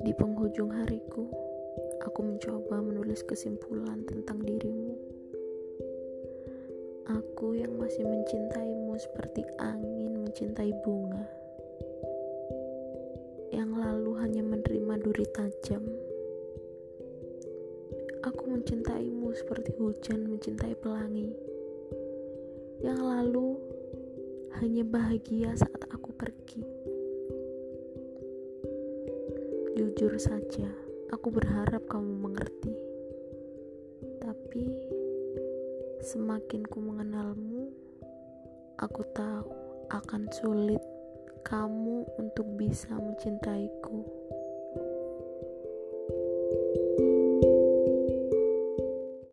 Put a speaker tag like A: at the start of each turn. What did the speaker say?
A: Di penghujung hariku, aku mencoba menulis kesimpulan tentang dirimu. Aku yang masih mencintaimu seperti angin mencintai bunga. Yang lalu hanya menerima duri tajam. Aku mencintaimu seperti hujan mencintai pelangi. Yang lalu hanya bahagia saat aku Jujur saja, aku berharap kamu mengerti. Tapi semakin ku mengenalmu, aku tahu akan sulit kamu untuk bisa mencintaiku.